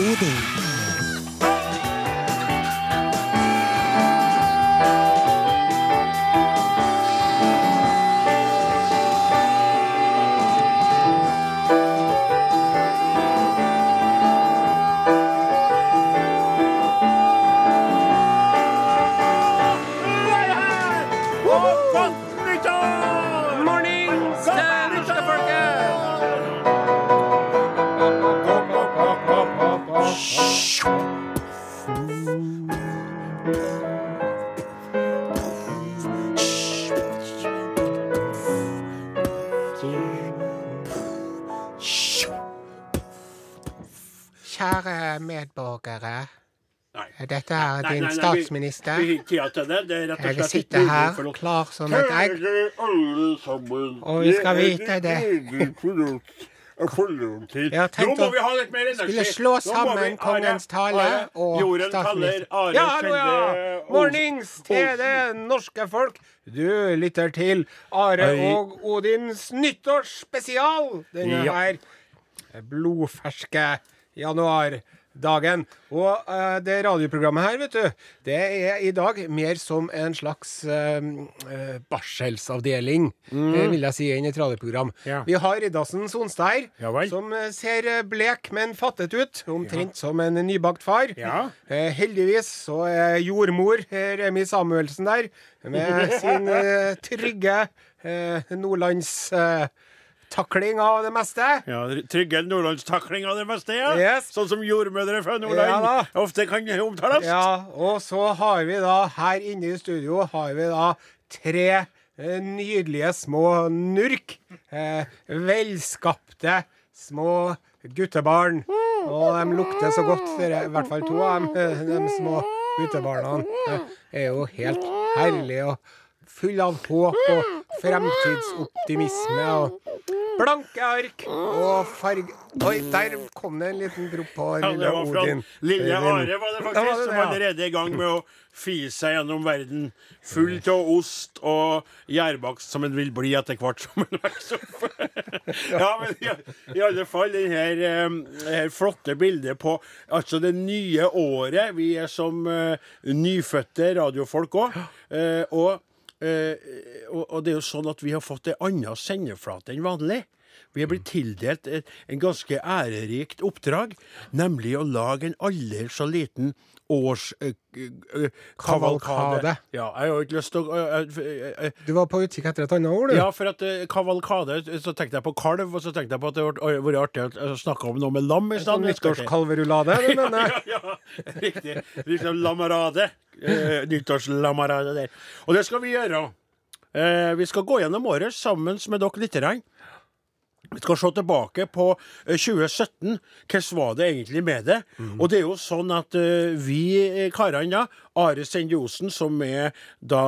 Odin. Er din statsminister. Vi, vi ikke det. Det er rett og Jeg slett sitter her klar som et egg. Og vi skal vite det. Jeg har tenkt Nå må å vi ha litt mer energi. skulle slå sammen kongens tale og statsminister. Ja, hallo, ja! Mornings til det norske folk. Du lytter til Are og Odins nyttårsspesial denne her blodferske januardagen. Og uh, det radioprogrammet her, vet du, det er i dag mer som en slags uh, barselsavdeling, eh, vil jeg si, enn et radioprogram. Ja. Vi har Riddarsen Sonstad Ja som ser blek, men fattet ut. Omtrent som en nybakt far. Ja. Heldigvis så er jordmor Remi Samuelsen der, med sin trygge eh, nordlandstakling av det meste. Ja, Trygge nordlandstakling av det meste, ja. Yes. Sånn som jordmødre fra Nordland Ja ofte kan omtales. Ja, og så har vi da her inne i studio har vi da tre eh, nydelige små nurk. Eh, velskapte små guttebarn. Og de lukter så godt, i hvert fall to av dem. eh, De små guttebarna eh, er jo helt herlige og fulle av håp og fremtidsoptimisme og blanke ark og farge... Oi, der kom det en liten propp på Ja, lille fra Odin. Lille Are var det Ja, faktisk, var det som allerede er i gang med å fise seg gjennom verden. Full av ost og gjærbakst som en vil bli etter hvert som en vokser opp. ja, men i, i alle fall det her, eh, her flotte bildet på altså det nye året. Vi er som uh, nyfødte radiofolk òg. og, eh, og, og det er jo sånn at vi har fått en annen sendeflate enn vanlig. Vi er blitt tildelt en ganske ærerikt oppdrag, nemlig å lage en aldri så liten års øh, øh, kavalkade. Kavalkade. Ja, jeg har ikke lyst til å Du var på utkikk etter et annet ord, du? Ja, for at øh, kavalkade Så tenkte jeg på kalv, og så tenkte jeg på at det hadde vært artig å snakke om noe med lam i Sånn stedet. nyttårskalverulade, du mener? Ja, ja, riktig. Liksom lamarade. Eh, nyttårslamarade der. Og det skal vi gjøre. Eh, vi skal gå gjennom året sammen med dere litt. Vi skal se tilbake på eh, 2017. Hvordan var det egentlig med det? Og det er jo sånn at uh, vi eh, karene, da, Are Sende Osen, som er da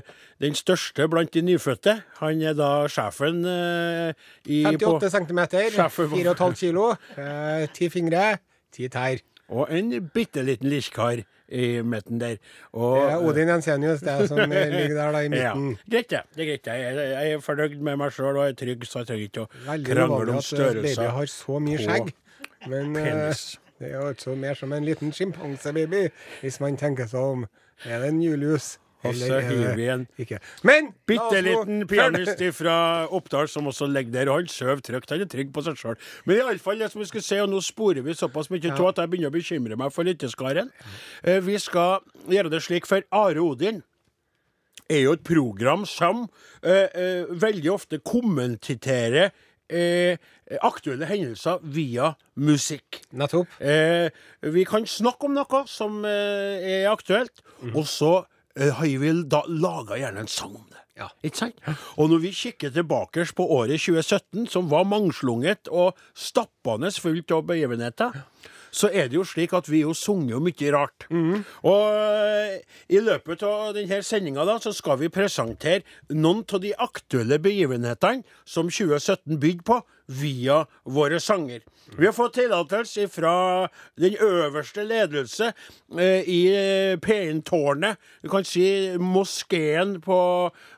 eh, den største blant de nyfødte, han er da sjefen uh, i, 58 cm, 4,5 kilo, eh, ti fingre, ti tær. Og en bitte liten lirkar i midten der. Og, Det er Odin Jensenius, det er som ligger der da i Ja, midten. greit, det. det er greit. Jeg, er- jeg er fornøyd med meg sjøl og er trygg, så jeg trenger ikke å Veldig krangle uvanlig om at eh, baby har så mye skjegg. Men eh, penis. det er ikke mer som en liten sjimpansebaby, hvis man tenker seg om. Er det en Julius? Og så er hiver vi en? Men Bitte liten pianist fra Oppdal som også ligger der, og han sover trygt. Han er trygg på seg sjøl. Men iallfall det som vi skal se, og nå sporer vi såpass mye av at jeg begynner å bekymre meg for lytteskaren. Eh, Vi skal gjøre det slik, for Are Odin er jo et program som eh, eh, veldig ofte kommenterer eh, aktuelle hendelser via musikk. Nettopp. Eh, vi kan snakke om noe som eh, er aktuelt, og så eh, vi da laga gjerne en sang om det. Ja. Ikke sant? Og når vi kikker tilbake på året 2017, som var mangslunget og stappende fullt av begivenheter, så er det jo slik at vi jo sunger jo mye rart. Og eh, i løpet av denne sendinga så skal vi presentere noen av de aktuelle begivenhetene som 2017 bygde på, via våre sanger. Vi har fått tillatelse fra den øverste ledelse eh, i eh, P1-tårnet. Du kan si moskeen på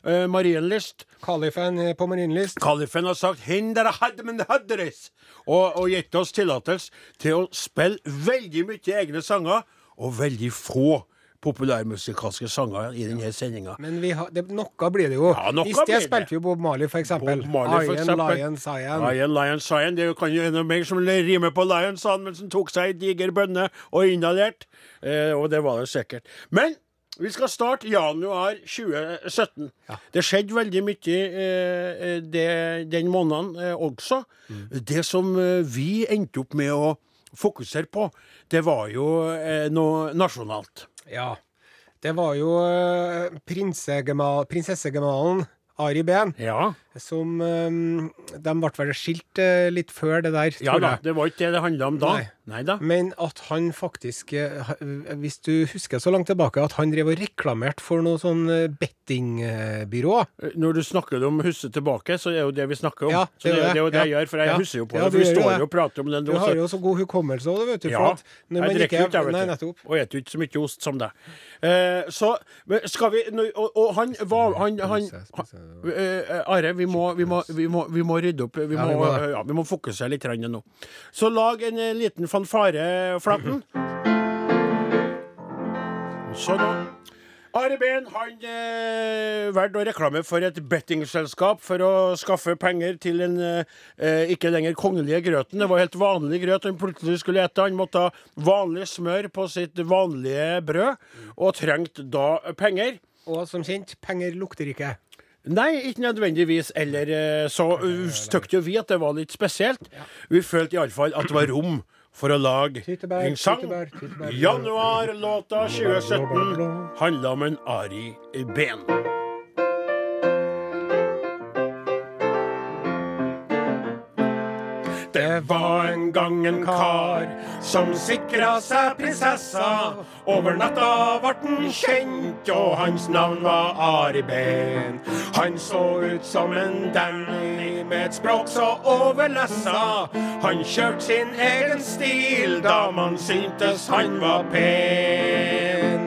eh, Marienlyst. Kalifen på Marienlyst. Kalifen har sagt 'Hindra hadmen hadres', og, og gitt oss tillatelse til å spille veldig mye egne sanger, og veldig få populærmusikalske sanger i denne sendinga. Men vi har, det, noe blir det jo. Ja, I sted spilte vi Bob Marley, for Iron. Lion, Cyan. Lion, Lion, Cyan. Det kan jo enda mer som rimer på Lion, sa men som tok seg ei diger bønne og inhalerte. Eh, og det var det sikkert. Men vi skal starte januar 2017. Det skjedde veldig mye eh, eh, det, den måneden eh, også. Det som eh, vi endte opp med å fokusere på, det var jo eh, noe nasjonalt. Ja. Det var jo uh, prinsessegemalen Ari Behn Ja. Som eh, De ble vel skilt eh, litt før det der, tror ja da, jeg. det var ikke det det handla om da. Nei. Nei da. Men at han faktisk, eh, hvis du husker så langt tilbake, at han drev og reklamerte for noe sånn bettingbyrå. Når du snakker om husse tilbake, så er jo det vi snakker om. Ja, så det, er jo- det er jo det jeg Ja. gjør, for jeg Ja. husker jo på det. For vi står jo og prater om den. Du har jo så god hukommelse òg, vet du. Ja, jeg drikker ikke, jeg, vet du. Og spiser ikke så mye ost som deg. Eh, så skal vi Og, og han var han, han, han eh, Are, vi må, vi, må, vi, må, vi må rydde opp. Vi Ja, må, vi må ja, vi må fokusere litt nå. Så lag en eh, liten fanfare, Flaten. Sånn. Are Behn han eh, valgte å reklame for et bettingselskap for å skaffe penger til en eh, ikke lenger kongelige grøten. Det var helt vanlig grøt han plutselig skulle ete. Han måtte ha vanlig smør på sitt vanlige brød, og trengte da penger. Og som kjent, penger lukter ikke. Nei, ikke nødvendigvis. Eller eh, så syntes jo vi at det var litt spesielt. Vi følte iallfall at det var rom for å lage en sang. Januar-låta 2017 handla om en Ari Behn. Det var en gang en kar som sikra seg prinsessa. Over natta vart han kjent, og hans navn var Ari Behn. Han så ut som en dandy med et språk så overlessa. Han kjørte sin egen stil da man syntes han var pen.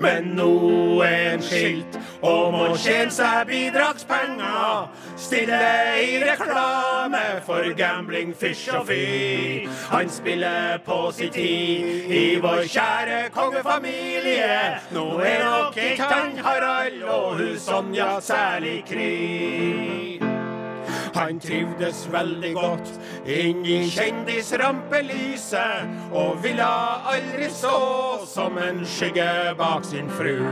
Men han skilt om å tjene seg bidragspenger. Stille i reklame for gambling, fish og fy. Han spiller på sin tid i vår kjære kongefamilie. Nå er nok ikke han Harald og hun Sonja særlig kry. Han trivdes veldig godt inn i kjendisrampelyset, og ville aldri stå som en skygge bak sin fru.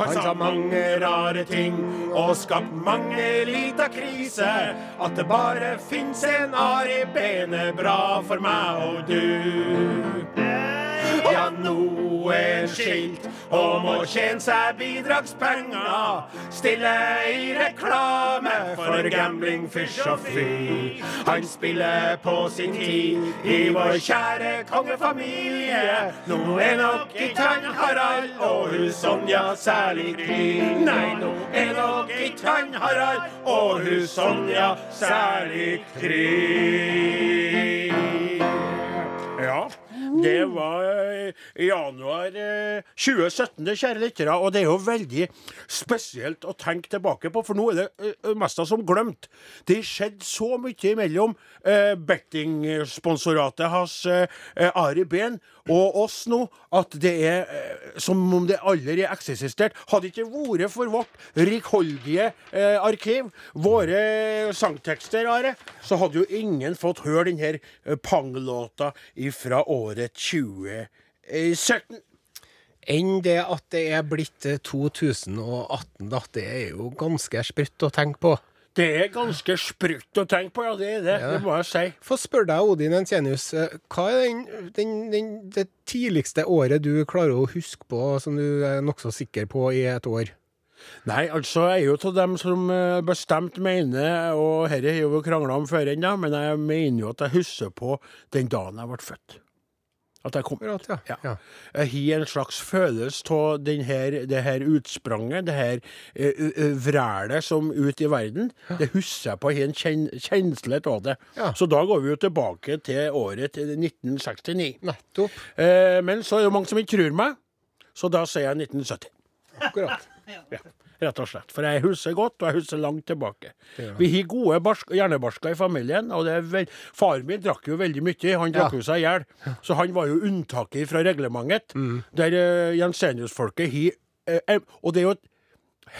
Han sa mange rare ting og skapt mange lita krise. At det bare fins en Ari Bene bra for meg og du. Ja, nå han skilt om å tjene seg bidragspenger. Stille i reklame for gambling, fish og fy. Han spiller på sin tid i vår kjære kongefamilie. Nå er nok ikke han Harald og hun Sonja særlig kry. Nei, nå er nok ikke han Harald og hun Sonja særlig kry. Det var eh, i januar eh, 2017, det, kjære lyttere. Og det er jo veldig spesielt å tenke tilbake på, for nå er det eh, mest som glemt. Det skjedde så mye imellom eh, bettingsponsoratet hans eh, eh, Ari Behn og oss nå at det er eh, som om det aldri eksisterte. Hadde ikke vært for vårt rikholdige eh, arkiv, våre sangtekster, Are, så hadde jo ingen fått høre denne eh, fra året 2017. Enn det at det er blitt eh, 2018, da. Det er jo ganske sprøtt å tenke på. Det er ganske sprøtt å tenke på, ja, det er det. Det må jeg si. Få spørre deg, Odin Ensenius, eh, hva er den, den, den, det tidligste året du klarer å huske på, som du er nokså sikker på i et år? Nei, altså, jeg er jo av dem som eh, bestemt mener, og dette har vi krangla om før ennå, men jeg mener jo at jeg husker på den dagen jeg ble født. At jeg kom. Akkurat, ja. Ja. ja. Jeg har en slags følelse av det her utspranget, det her uh, vrælet som ut i verden. Det husker jeg på. Jeg har en kjen, kjensle av det. Ja. Så da går vi jo tilbake til året 1969. Nettopp. Eh, men så er det jo mange som ikke tror meg, så da sier jeg 1970. Akkurat. Ja, rett og slett. For jeg husker godt, og jeg husker langt tilbake. Ja. Vi har gode barsk, hjernebarsker i familien, og det er vel, Faren min drakk jo veldig mye. Han drakk Ja. jo seg i hjel. Så han var jo unntaket fra reglementet. Mm. Der uh, Jensenius-folket har uh, eh, Og det er jo et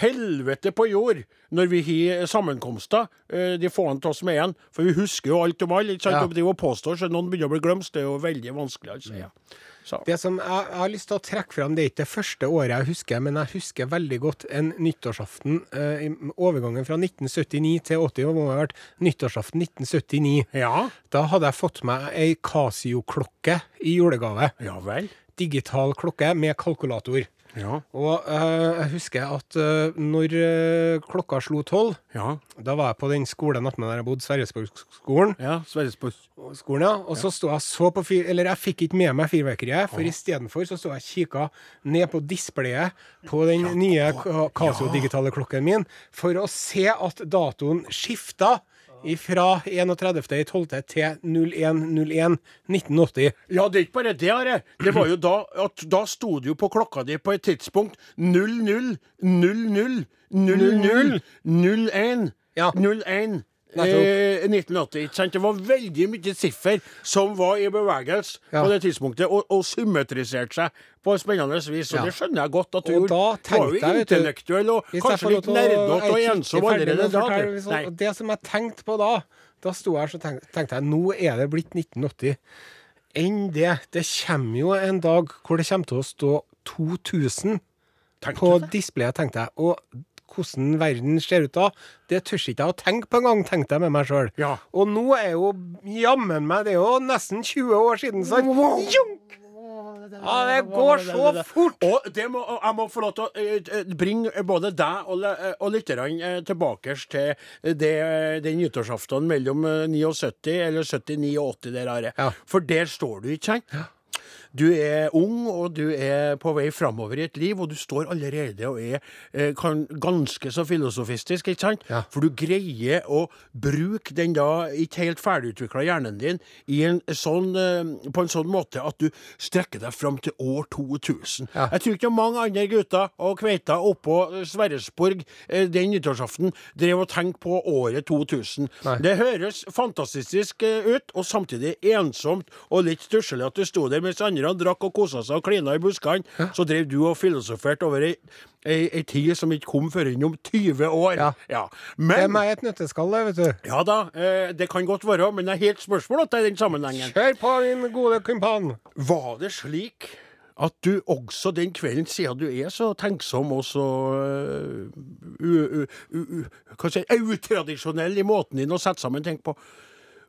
helvete på jord når vi har sammenkomster, eh, de få av oss er igjen. For vi husker jo alt om alle. ikke sant? Ja. Og det å påstå så noen begynner å bli glemt, det er jo veldig vanskelig. altså. Ja. Så. Det som jeg, jeg har lyst til å trekke fram, det er ikke det første året jeg husker, men jeg husker veldig godt en nyttårsaften. Eh, overgangen fra 1979 til 80 må ha vært nyttårsaften 1979. Ja. Da hadde jeg fått meg ei Casio-klokke i julegave. Ja vel. Digital klokke med kalkulator. Ja. Og eh, jeg husker at eh, når eh, klokka slo tolv, Ja. da var jeg på den skolen attmed der jeg bodde, Sverresborgskolen. ja. Sverresborg. skolen, ja. Og så sto jeg så på fyr... Eller jeg fikk ikke med meg fyrverkeriet, for istedenfor så sto jeg og kikka ned på displayet på den nye Ca- Casio-digitale klokken min for å se at datoen skifta fra 31.12. til 01.01.1980. Ja, det er ikke bare det, Are. Det var jo da at da sto det jo på klokka di på et tidspunkt 00 00 00 01 Ja. 01 Nettopp. Eh, 1980. ikke sant? Det var veldig mye siffer som var i bevegelse Ja. på det tidspunktet, og, og symmetriserte seg på spennende vis. Og Ja. det skjønner jeg godt at du Og gjorde. da Du var tenkte jo jeg, vet du, intellektuell og Hvis jeg kanskje får lov litt til å- nerdete og jeg er ikke ensom ferdig med allerede å da. fortelle, du. hvis- Nei. og Det som jeg tenkte på da, da sto jeg her så tenk, tenkte jeg nå er det blitt 1980. Enn det. Det kommer jo en dag hvor det kommer til å stå 2000 Tenkte på displayet, tenkte jeg. Og hvordan verden ser ut da, det tør ikke jeg å tenke på engang, tenkte jeg med meg sjøl. Ja. Og nå er jo jammen meg Det er jo nesten 20 år siden, sant? Junk! Ja, det går så fort! Og det må, jeg må få lov til å eh, eh, bringe både deg og, eh, og lytterne tilbake til det, den nyttårsaften mellom eh, 79 eller 79 og 80 der, Are. Ja. For der står du, ikke sant? Du er ung, og du er på vei framover i et liv, og du står allerede og er eh, kan, ganske så filosofistisk, ikke sant? Ja. For du greier å bruke den da ikke helt ferdigutvikla hjernen din i en sånn, eh, på en sånn måte at du strekker deg fram til år 2000. Ja. Jeg tror ikke mange andre gutter og kveiter oppå Sverresborg eh, den nyttårsaften drev og tenkte på året 2000. Nei. Det høres fantastisk ut, og samtidig ensomt og litt stusslig at du sto der mens andre drakk og kosa seg og klina i buskene. Så drev du og filosoferte over ei, ei, ei tid som ikke kom før inn om 20 år. Ja. Det er meg et nøtteskall, det, vet du. Ja da, eh, det kan godt være, men det er helt spørsmål er den sammenhengen. Kjør på, min gode kumpan. Var det slik at du også den kvelden, siden du er så tenksom og så uh, uh, uh, hva skal jeg utradisjonell i måten din å sette sammen ting på,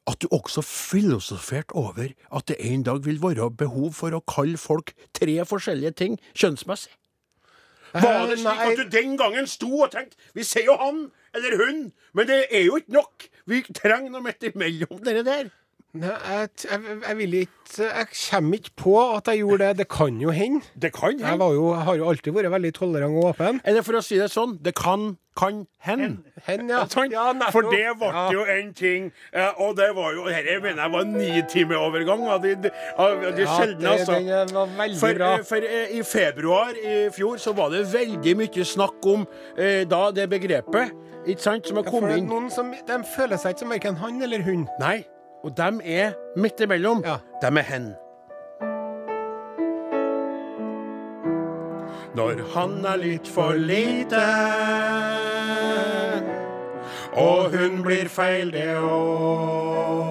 at du også filosoferte over at det en dag vil være behov for å kalle folk tre forskjellige ting kjønnsmessig? Var det slik at du den gangen sto og tenkte Vi sier jo han eller hun, men det er jo ikke nok. Vi trenger noe midt imellom dere der. Nei, jeg, jeg, jeg vil ikke Jeg kommer ikke på at jeg gjorde det. Det kan jo hende. Det kan Jeg, hende. var jo, jeg har jo alltid vært veldig tolerant og åpen. Eller for å si det sånn, det kan, kan hen. Hen, ja. Ja. For det ble Ja. jo en ting, eh, og det var jo Dette mener jeg var nitimeovergang av de, de, av de Ja, sjeldne, altså. den var veldig For, bra. eh, for eh, i februar i fjor så var det veldig mye snakk om eh, da det begrepet, ikke sant, som har kommet inn. noen som De føler seg ikke som verken han eller hun. Nei, og dem er midt imellom. Ja. Dem er hen. Når han er litt for lite Og hun blir feil det òg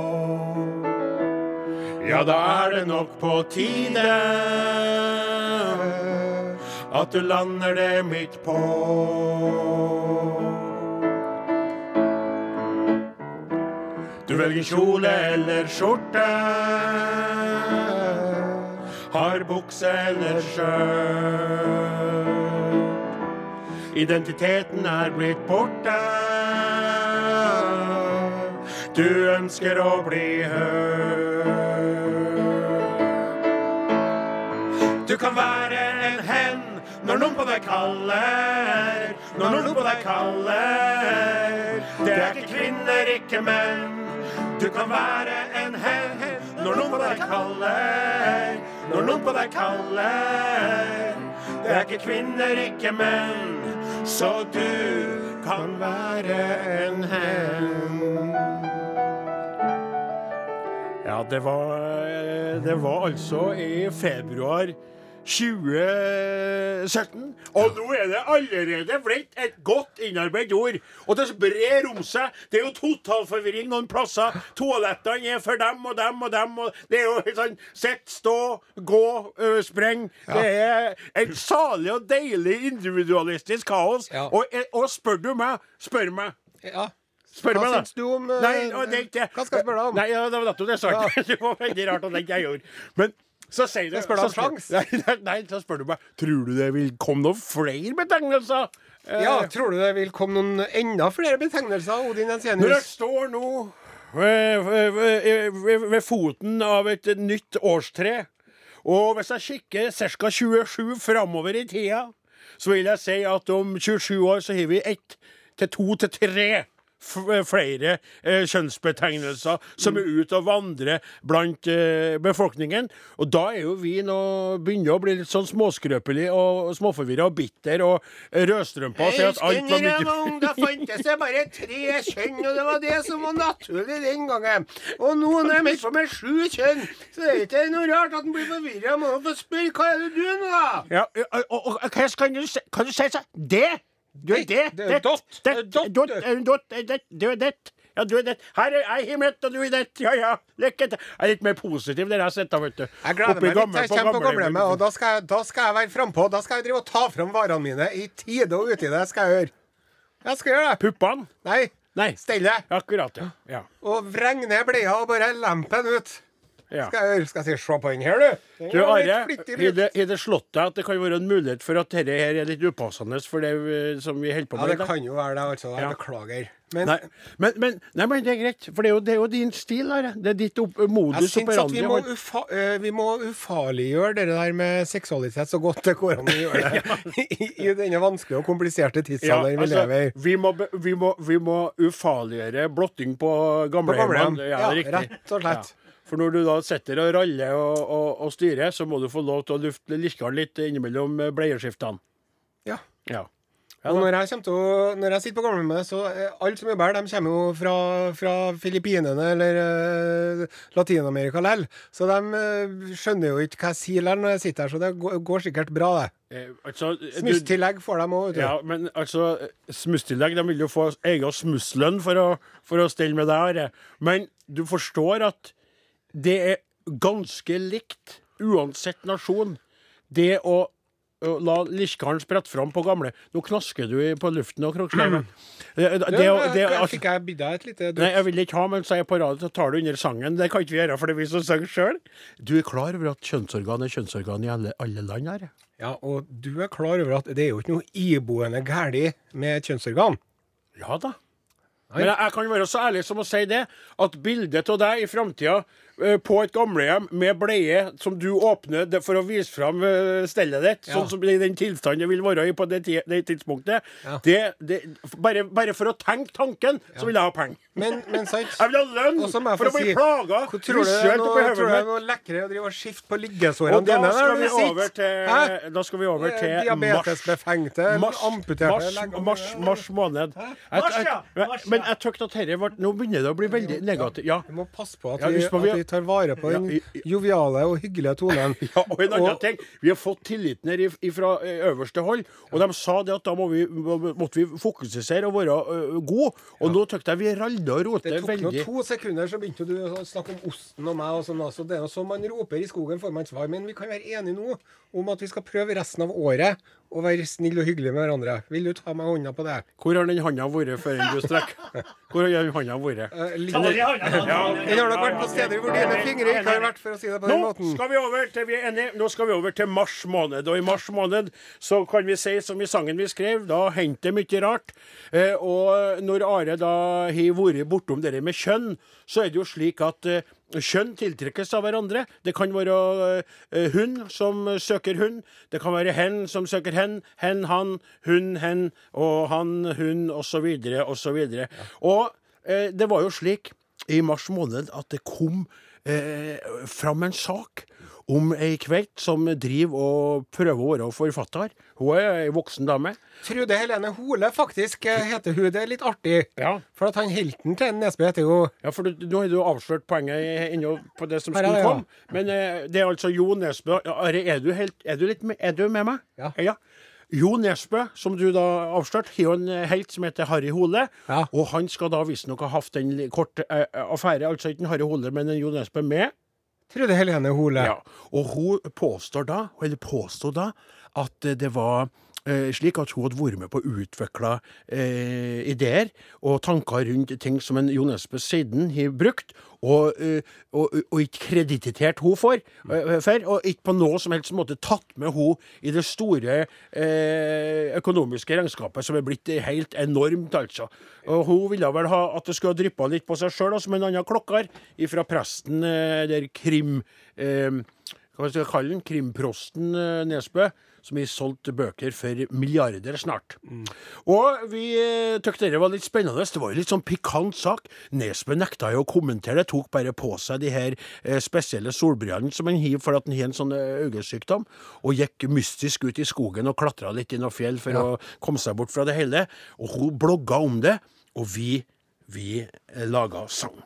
Ja, da er det nok på tide At du lander det midt på velger kjole eller skjorte. Har bukse eller skjørt. Identiteten er blitt borte. Du ønsker å bli hørt. kan være en hen når noen på deg kaller. Når noen på deg kaller. Det er ikke kvinner, ikke menn. Du kan være en hen når noen på deg kaller. Når noen på deg kaller. Det er ikke kvinner, ikke menn. Så du kan være en hen. Ja, det var, det var altså i februar 2017. Og nå er det allerede blitt et godt innarbeidet ord. Og det brer om seg. Det er jo totalforvirring noen plasser. Toalettene er for dem og dem og dem. Og det er jo sånn sitt, stå, gå, spreng. Det er et salig og deilig individualistisk kaos. Ja. Og, og spør du meg, spør meg. Ja. Spør Hva meg, syns du om Nei, det, det Hva skal jeg spørre deg om? Nei, ja, det var nettopp det jeg sa. Det var veldig rart at jeg ikke gjorde. Men så sier du Jeg spør så sjans. Nei, nei, så spør du meg Tror du det vil komme noen flere betegnelser. Eh, Ja, tror du det vil komme noen enda flere betegnelser, Odin Når jeg Jensenius? står nå ved, ved, ved, ved, ved foten av et nytt årstre, og hvis jeg kikker ca. 27 framover i tida, så vil jeg si at om 27 år så har vi ett til to til tre flere eh, kjønnsbetegnelser som er ute og vandrer blant eh, befolkningen. Og da er jo vi nå begynner å bli litt sånn småskrøpelig og småforvirra og bitter og eh, rødstrømpa og si at alt var mye da fantes det bare tre kjønn, og det var det som var naturlig den gangen. Og nå når de holder på med sju kjønn, så er det ikke noe rart at en blir forvirra. Må få spørre hva er det du er nå, da? Ja, og, og, og hva kan du, kan du si? Det! Du det. det er dott. Du. er det. Ja, du er det. Her er jeg himmelen, og du er det. Ja, ja. Lykke til. Jeg er litt mer positiv der jeg sitter, vet du. Jeg gleder meg litt jeg kommer på gamlehjemmet, og da skal, jeg, da skal jeg være frampå. Da skal jeg drive og ta fram varene mine i tide og utide. Skal jeg gjøre. Jeg skal gjøre det. Puppene? Nei, Nei. Stellet. Akkurat, ja. ja. Og vreng ned bleia og bare lemp den ut. Ja. Skal jeg. Skal jeg si se den her, du. Den Du, Are, har det, slått deg at det kan være en mulighet for at dette her er litt upassende for det eh, som vi holder på med? Ja, det kan jo være det, altså. Jeg Ja. beklager. Men Nei, men, men, nei, men det er greit, for det er jo, det er jo din stil, Are. Det er ditt opp, jeg modus syns at operandi. vi må, ufa, eh, vi må ufarliggjøre det der med seksualitet så godt det går an å gjøre det i, i denne vanskelige og kompliserte tidsalderen vi altså, lever i. vi, må, vi, må, vi må ufarliggjøre blotting på På gamlehjem. gamlehjemmen. Ja, Ja, rett og slett. Ja. For når du da sitter og raller og, og, og styrer, så må du få lov til å lufte lirkene litt innimellom eh, bleieskiftene. Ja. Ja. Ja, Og når jeg, til å, når jeg sitter på gamlehjemmet, så eh, alle som jobber her, de kommer jo fra, fra Filippinene eller uh, Latin-Amerika lell. Så de uh, skjønner jo ikke hva jeg sier lell når jeg sitter her, så det går, går sikkert bra, det. Eh, altså, Smusstillegg får de òg, vet du. Ja, men altså, smusstillegg, de vil jo få egen smusslønn for å, for å stelle med deg, Are. Men du forstår at det er ganske likt, uansett nasjon, det å, å la lirkaren sprette fram på gamle Nå knasker du på luften og kroksleiven. Det, det, det, det, altså, fikk jeg bidd deg et lite Nei, jeg vil ikke ha, men så er jeg på radio, så tar du under sangen. Det kan ikke vi gjøre, for det er vi som synger sjøl. Du er klar over at kjønnsorgan er kjønnsorgan i alle, alle land her? Ja, og du er klar over at det er jo ikke noe iboende galt med et kjønnsorgan? Ja da. Men jeg, jeg kan være så ærlig som å si det, at bildet av deg i framtida på et gamlehjem med bleie som du åpner for å vise fram eh, stellet ditt, Ja. sånn som i den tilstanden det vil være i på det, det tidspunktet Ja. det, det, bare, bare for å tenke tanken, så vil jeg ha penger. Men, men sant Jeg vil ha lønn for å bli si, plaga tror du det er noe, er lekkere å drive og skifte på liggesårene dine til, da skal vi over til mars. Diabetesbefengte, amputerte mars, mars, mars måned. Mars, ja. men jeg tykte at dette ble Nå begynner det å bli veldig negativt. Ja. Vi må passe på at, vi- at vi tar vare på den Ja, i- joviale og hyggelige tonen. Ja, og en annen Og- ting, Vi har fått tilliten her fra øverste hold, og de sa det at da må vi, måtte vi fokusere og være ø, gode. Og nå syns jeg vi ralda og roter Det tok nå veldig. to sekunder, så begynte du å snakke om osten og meg og sånn. Altså. Det er sånn man roper i skogen, får man svar. Men vi kan være enige nå om at vi skal prøve resten av året å være snille og hyggelige med hverandre. Vil du ta meg hånda på det? Hvor har den hånda vært før du strekker? Hvor har den hånda vært? Hånda. Den har nok vært på steder hvor dine fingre ikke har vært, for å si det på den Nå måten. skal vi over til vi er enige, nå skal vi over til mars måned. Og i mars måned så kan vi si som i sangen vi skrev, da hendte det mye rart. Eh, og når Are da har vært bortom det med kjønn, så er det jo slik at eh, kjønn tiltrekkes av hverandre. Det kan være uh, hun som søker hun. Det kan være hen som søker hen. Hen, han, hun, hen, og han, hun, osv., osv. Og eh, det var jo slik i mars måned at det kom uh, fram en sak om ei kveld som driver og prøver å være forfatter. Hun er ei voksen dame. Trude Helene Hole, faktisk, eh, heter hun. Det er litt artig. Ja. For at han helten til Nesbø heter jo Ja, for du, nå har du avslørt poenget ennå på det som skulle ja, ja. komme. Men eh, det er altså Jo Nesbø. Er, du helt, er, du litt med, er du med meg? Ja. Jo Nesbø, som du da avslørte, har en eh, helt som heter Harry Hole. Ja. Og han skal da visstnok ha hatt en kort eh, affære, altså ikke en Harry Hole, men en Jo Nesbø med. Trude Helene Hole. Ja, og hun påstår da, eller påstod da, at det var slik at hun hadde vært med på å utvikle eh, ideer og tanker rundt ting som en Jo Nesbø siden har brukt, og, eh, og, og ikke kreditert hun for, eh, for, og ikke på noe som helst måte tatt med hun i det store eh, økonomiske regnskapet, som er blitt helt enormt, altså. Og hun ville vel ha at det skulle ha dryppa litt på seg sjøl, som en annen klokker, ifra presten eh, der krim... Eh, hva skal jeg kalle den? Krimprosten eh, Nesbø, som har solgt bøker for milliarder snart. Og vi syntes dette det var litt spennende. Det var jo litt sånn pikant sak. Nesbø nekta jo å kommentere det, tok bare på seg de her eh, spesielle solbrillene som han har for at han har en sånn eh, øyesykdom, og gikk mystisk ut i skogen og klatra litt i noen fjell for å komme seg bort fra det hele. Og hun blogga om det, og vi, vi eh, laga sang.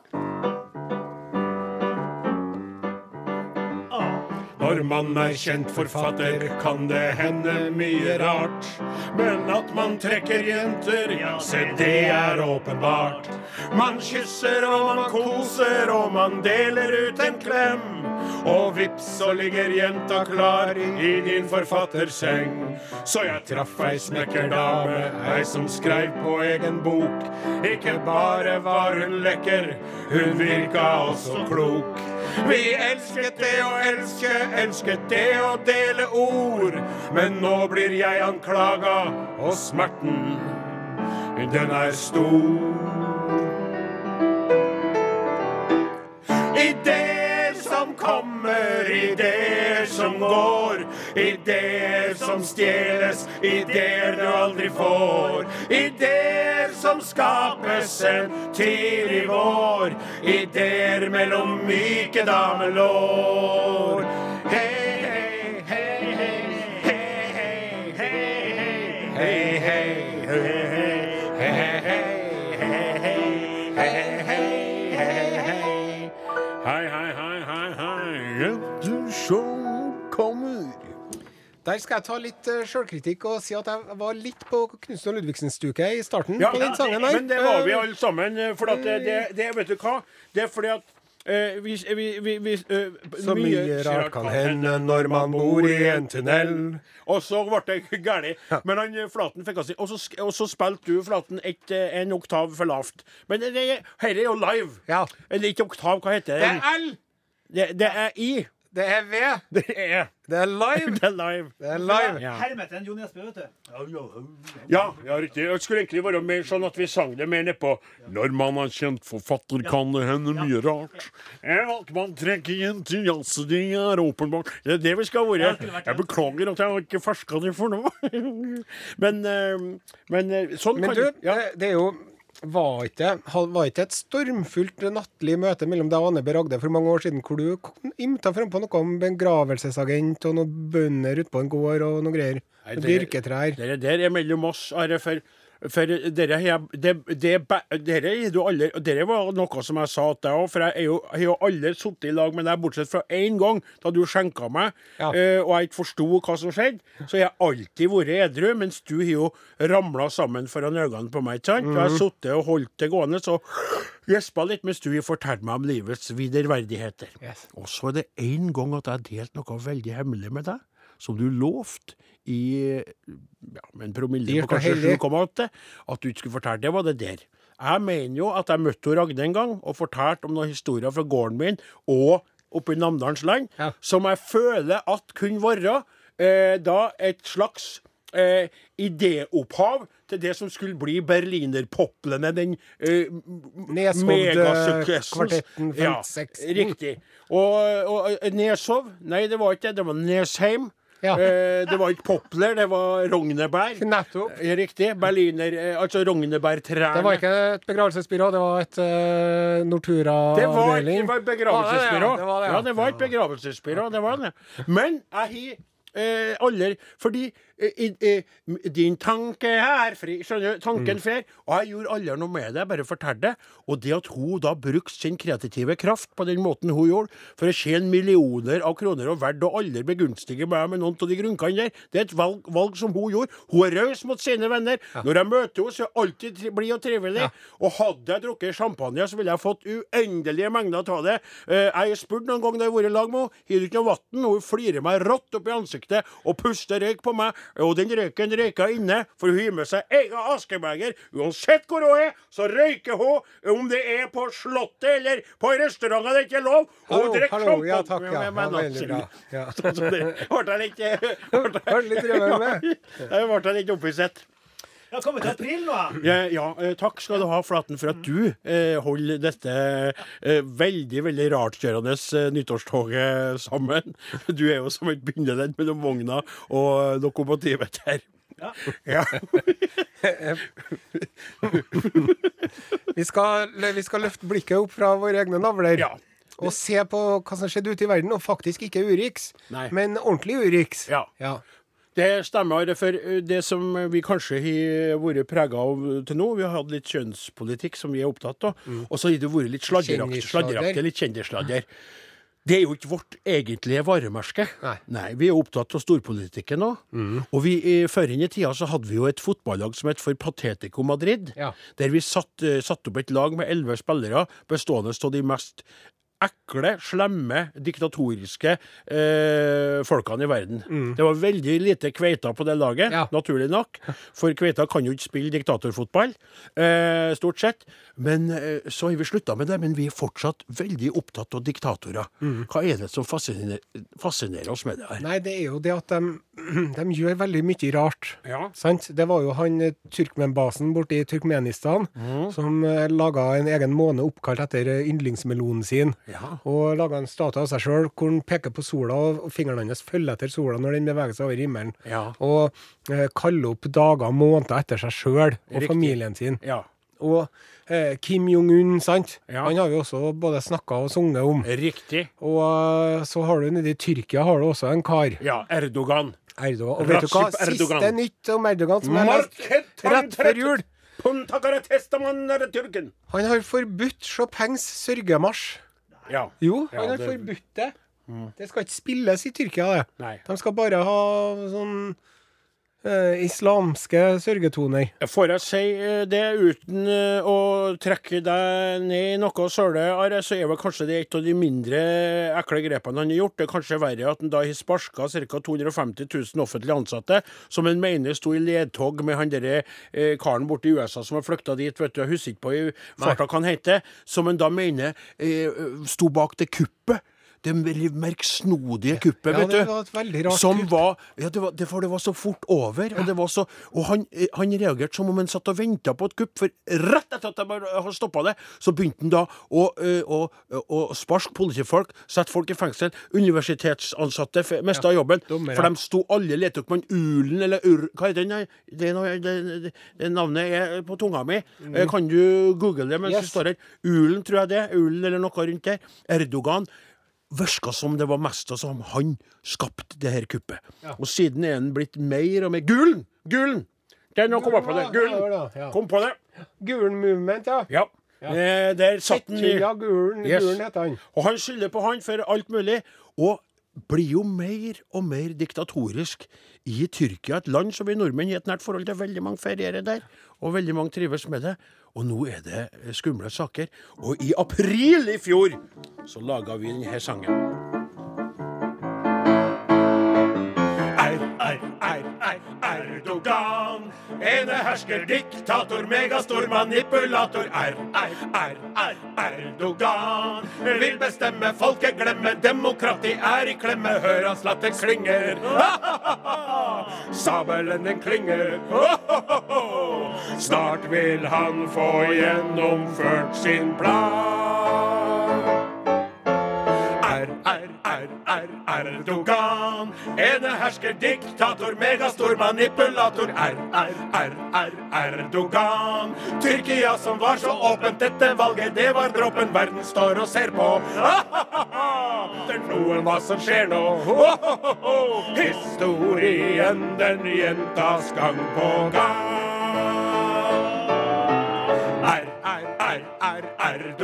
Når man er kjent forfatter, kan det hende mye rart. Men at man trekker jenter, ja, se det er åpenbart. Man kysser og man koser og man deler ut en klem. Og vips, så ligger jenta klar i din forfatterseng. Så jeg traff ei snekkerdame, ei som skreiv på egen bok. Ikke bare var hun lekker, hun virka også klok. Vi elsket det å elske, elsket det å dele ord. Men nå blir jeg anklaga, og smerten, den er stor. Ideer som kommer, ideer som går. Ideer som stjeles, ideer du aldri får. Ideer som skapes en tidlig vår. Ideer mellom myke damelår. Der skal jeg ta litt uh, sjølkritikk og si at jeg var litt på Knutsen og Ludvigsen-stuket i starten Ja, på den sangen der. Men det var vi Eh, alle sammen. eh, For at det, det, det Vet du hva? Det er fordi at uh, vi, vi, vi, eh, Så mye rart kan hende når man bor i en tunnel. Og så ble det galt. Men han Flaten fikk altså Og så, og så spilte du Flaten et, en oktav for lavt. Men det, det, her er jo live. Ja. Eller ikke oktav, hva heter Det det? er L! Det, det er I. Det er ved. Det er, Det er live! det er live. Det er live. Ja. Hermeten Jo Nesbø, vet du. Ja, ja, riktig. Det skulle egentlig være mer sånn at vi sang det mer nedpå. Når man er kjent forfatter, kan det hende mye rart. At man trekker jenter, til så det er åpenbart. Det er det vi skal være. Jeg beklager at jeg ikke ferska det for noe. Men, eh, men eh, sånn Men kan du, det, det er jo var ikke, var ikke et stormfullt nattlig møte mellom deg og Anne B. Ragde for mange år siden, hvor du ymta frem på noe om begravelsesagent og noen bønder ute på en gård og noe greier? Nei, det- Byrketrær. Det der er mellom oss, Are, for, for dere, det, det, er dere, er alle, dere var noe som jeg sa til deg òg, for jeg har jo aldri sittet i lag med deg, bortsett fra én gang, da du skjenka meg, Ja. eh, og jeg ikke forsto hva som skjedde. Så jeg har alltid vært edru, mens du har jo ramla sammen foran øynene på meg. ikke sant? Og jeg har sittet og holdt det gående, så gjespa litt mens du har fortalt meg om livets viderverdigheter. Yes. Og så er det én gang at jeg har delt noe veldig hemmelig med deg, som du lovte i ja, en promille på kanskje 7,8, at du ikke skulle fortelle. Det var det der. Jeg mener jo at jeg møtte Ragne en gang og fortalte om noen historier fra gården min og oppe i Namdalens land, Ja. som jeg føler at kunne være eh, da et slags eh, idéopphav til det som skulle bli berlinerpoplene, den eh, megasuksessen. Neshovd-kvartetten Ja, riktig. Og, og eh, Neshov Nei, det var ikke det. Det var Nesheim. Ja. Eh, det var ikke Popler, det var Rognebær. Nettopp. Eh, Riktig. Berliner eh, Altså Rognebærtrærne. Det var ikke et begravelsesbyrå, det var et uh, Nortura-avdeling. det var et begravelsesbyrå. Ja, det var det, ja. ja, det var et begravelsesbyrå. Det var det. Men jeg har eh, aldri Fordi eh, i- eh, din tanke er fri Skjønner du? Tanken Mm. fer. Og jeg gjorde aldri noe med det. Jeg bare fortalte det. Og det at hun da brukte sin kreative kraft på den måten hun gjorde, for å tjene millioner av kroner og verdt, og aldri begunstige meg med noen av de grunnkene der, det er et valg, valg som hun gjorde. Hun er raus mot sine venner. Når jeg møter henne, så er hun alltid blid og trivelig. Og hadde jeg drukket champagne, så ville jeg fått uendelige mengder av det. Eh, jeg har spurt noen ganger når jeg har vært i lag med henne, har du ikke noe vann? Hun flirer meg rått opp i ansiktet og puster røyk på meg. Og den røyken røyker inne, for hun har med seg egen askebeger. Uansett hvor hun er, så røyker hun. Om det er på Slottet eller på restauranter det ikke er lov. Og Hallo, hun drikker hallo, ja, takk, ja. med- med Ja, bra. Ja. Så det ble jeg litt ble? Jeg litt opphisset. Det har kommet til april nå. jeg. ja, eh, takk skal du ha, Flaten, for at du eh, holder dette eh, veldig veldig rartkjørende eh, nyttårstoget sammen. Du er jo som et bindeledd mellom vogna og lokomotivet her. Ja. Vi skal, vi skal løfte blikket opp fra våre egne navler. Ja. Og se på hva som skjedde ute i verden, og faktisk ikke Urix, Nei. men ordentlig Urix. Ja. Ja. Det stemmer. For eh, det som vi kanskje har vært prega av til nå, vi har hatt litt kjønnspolitikk som vi er opptatt av, og så har det vært litt sladderaktig, sladderaktig litt kjendissladder. Det er jo ikke vårt egentlige varemerke. Nei. Vi er opptatt av storpolitikken nå. Og vi, i- før inn i tida så hadde vi jo et fotballag som het for Patetico Madrid. Ja. Der vi satt, eh, satt opp et lag med elleve spillere bestående av de mest ekle, slemme, diktatoriske eh, folkene i verden. Det var veldig lite kveita på det laget, Ja. naturlig nok. For kveita kan jo ikke spille diktatorfotball, eh, stort sett. Men eh, så har vi slutta med det. Men vi er fortsatt veldig opptatt av diktatorer. Hva er det som fascinerer, fascinerer oss med det her? Nei, det er jo det at de, de gjør veldig mye rart. Ja. Sant? Det var jo han eh, turkmenbasen borte i Turkmenistan som eh, laga en egen måne oppkalt etter eh, yndlingsmelonen sin. Ja. Og laga en statue av seg sjøl hvor han peker på sola, og fingeren hans følger etter sola når den beveger seg over himmelen. Ja. Og eh, kaller opp dager og måneder etter seg sjøl og familien sin. Ja. Og eh, Kim Jong-un, sant? Ja. Han har vi også både snakka og sunget om. Riktig. Og eh, så har du nede i Tyrkia har du også en kar. Ja, Erdogan. Erdogan. Og vet du hva? Siste Erdogan. Nytt om Erdogan som jeg leste rett før jul. Han har forbudt Chopins sørgemarsj. Ja. Jo, han har det- Mm. forbudt det. Det skal ikke spilles i Tyrkia, det. Nei. De skal bare ha sånn islamske sørgetoner. Får jeg si eh, det uten eh, å trekke deg ned i noe søle, Are, så er vel kanskje det et av de mindre ekle grepene han har gjort. Det er kanskje verre at han da har sparka ca. 250 000 offentlig ansatte, som han mener sto i ledtog med han derre eh, karen borte i USA som har flykta dit, vet du, jeg husker ikke på i farta hva han heter, som han da mener eh, sto bak det kuppet. Det merksnodige kuppet, Ja, vet du. det var et veldig rart som kupp. var Ja, det var, det, for det var så fort over. Og, det var så, og han, eh, han reagerte som om han satt og venta på et kupp, for rett etter at de har stoppa det, så begynte han da å, å, å, å sparke politifolk, sette folk i fengsel. Universitetsansatte mista jobben, dommer, for de sto alle lette opp med Ulen eller Ur... Hva er den? Det, det, det, det navnet er på tunga mi. Mm. Kan du google det mens Yes. du står her? Ulen, tror jeg det. Ulen eller noe rundt der. Erdogan virka som det var mest som han skapte det her kuppet. Og siden er han blitt mer og mer Gulen! Gulen! Den har kom på det. Gulen! ja, ja. Kom på det. Gulen Movement, ja. Ja. Eh, Der satt han Gulen, Yes. Gulen heter han. Og han skylder på han for alt mulig. Og blir jo mer og mer diktatorisk i Tyrkia, et land som vi nordmenn har et nært forhold til. Veldig mange ferierer der, og veldig mange trives med det. Og nå er det skumle saker. Og i april i fjor så laga vi denne sangen. Er, er, er, er, Erdogan. Enehersker, diktator, megastor manipulator. R, R, R, R, Erdogan vil bestemme, folket glemme. Demokrati er i klemme, hør hans latter klinger. Sabelen den klinger. Snart vil han få gjennomført sin plan. R, R, R, Erdogan. Ene hersker diktator, megastor manipulator. R, R, R, R, Erdogan. Tyrkia som var så åpent, dette valget, det var dråpen verden står og ser på. Det noen hva som skjer nå. Historien, den gjentas gang på gang. R,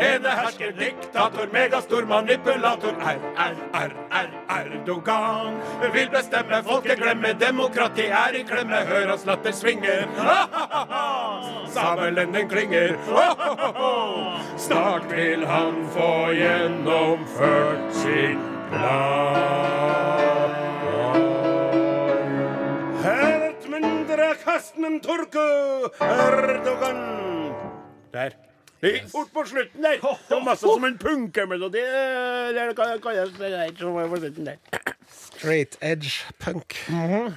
Ene hersker diktator, megastor manipulator. R, R, R, R, Erdogan. Vil bestemme, folket glemme. Demokrati er i klemme. Hør hans latter svinger. Sabelen klinger. Snart vil han få gjennomført sin plan. Helt mindre kasten turku Erdogan. Der. Det gikk fort på slutten der. Det var masse som en punkemelodi. Eller hva kalles det der som var på slutten der. Straight edge punk. Ja,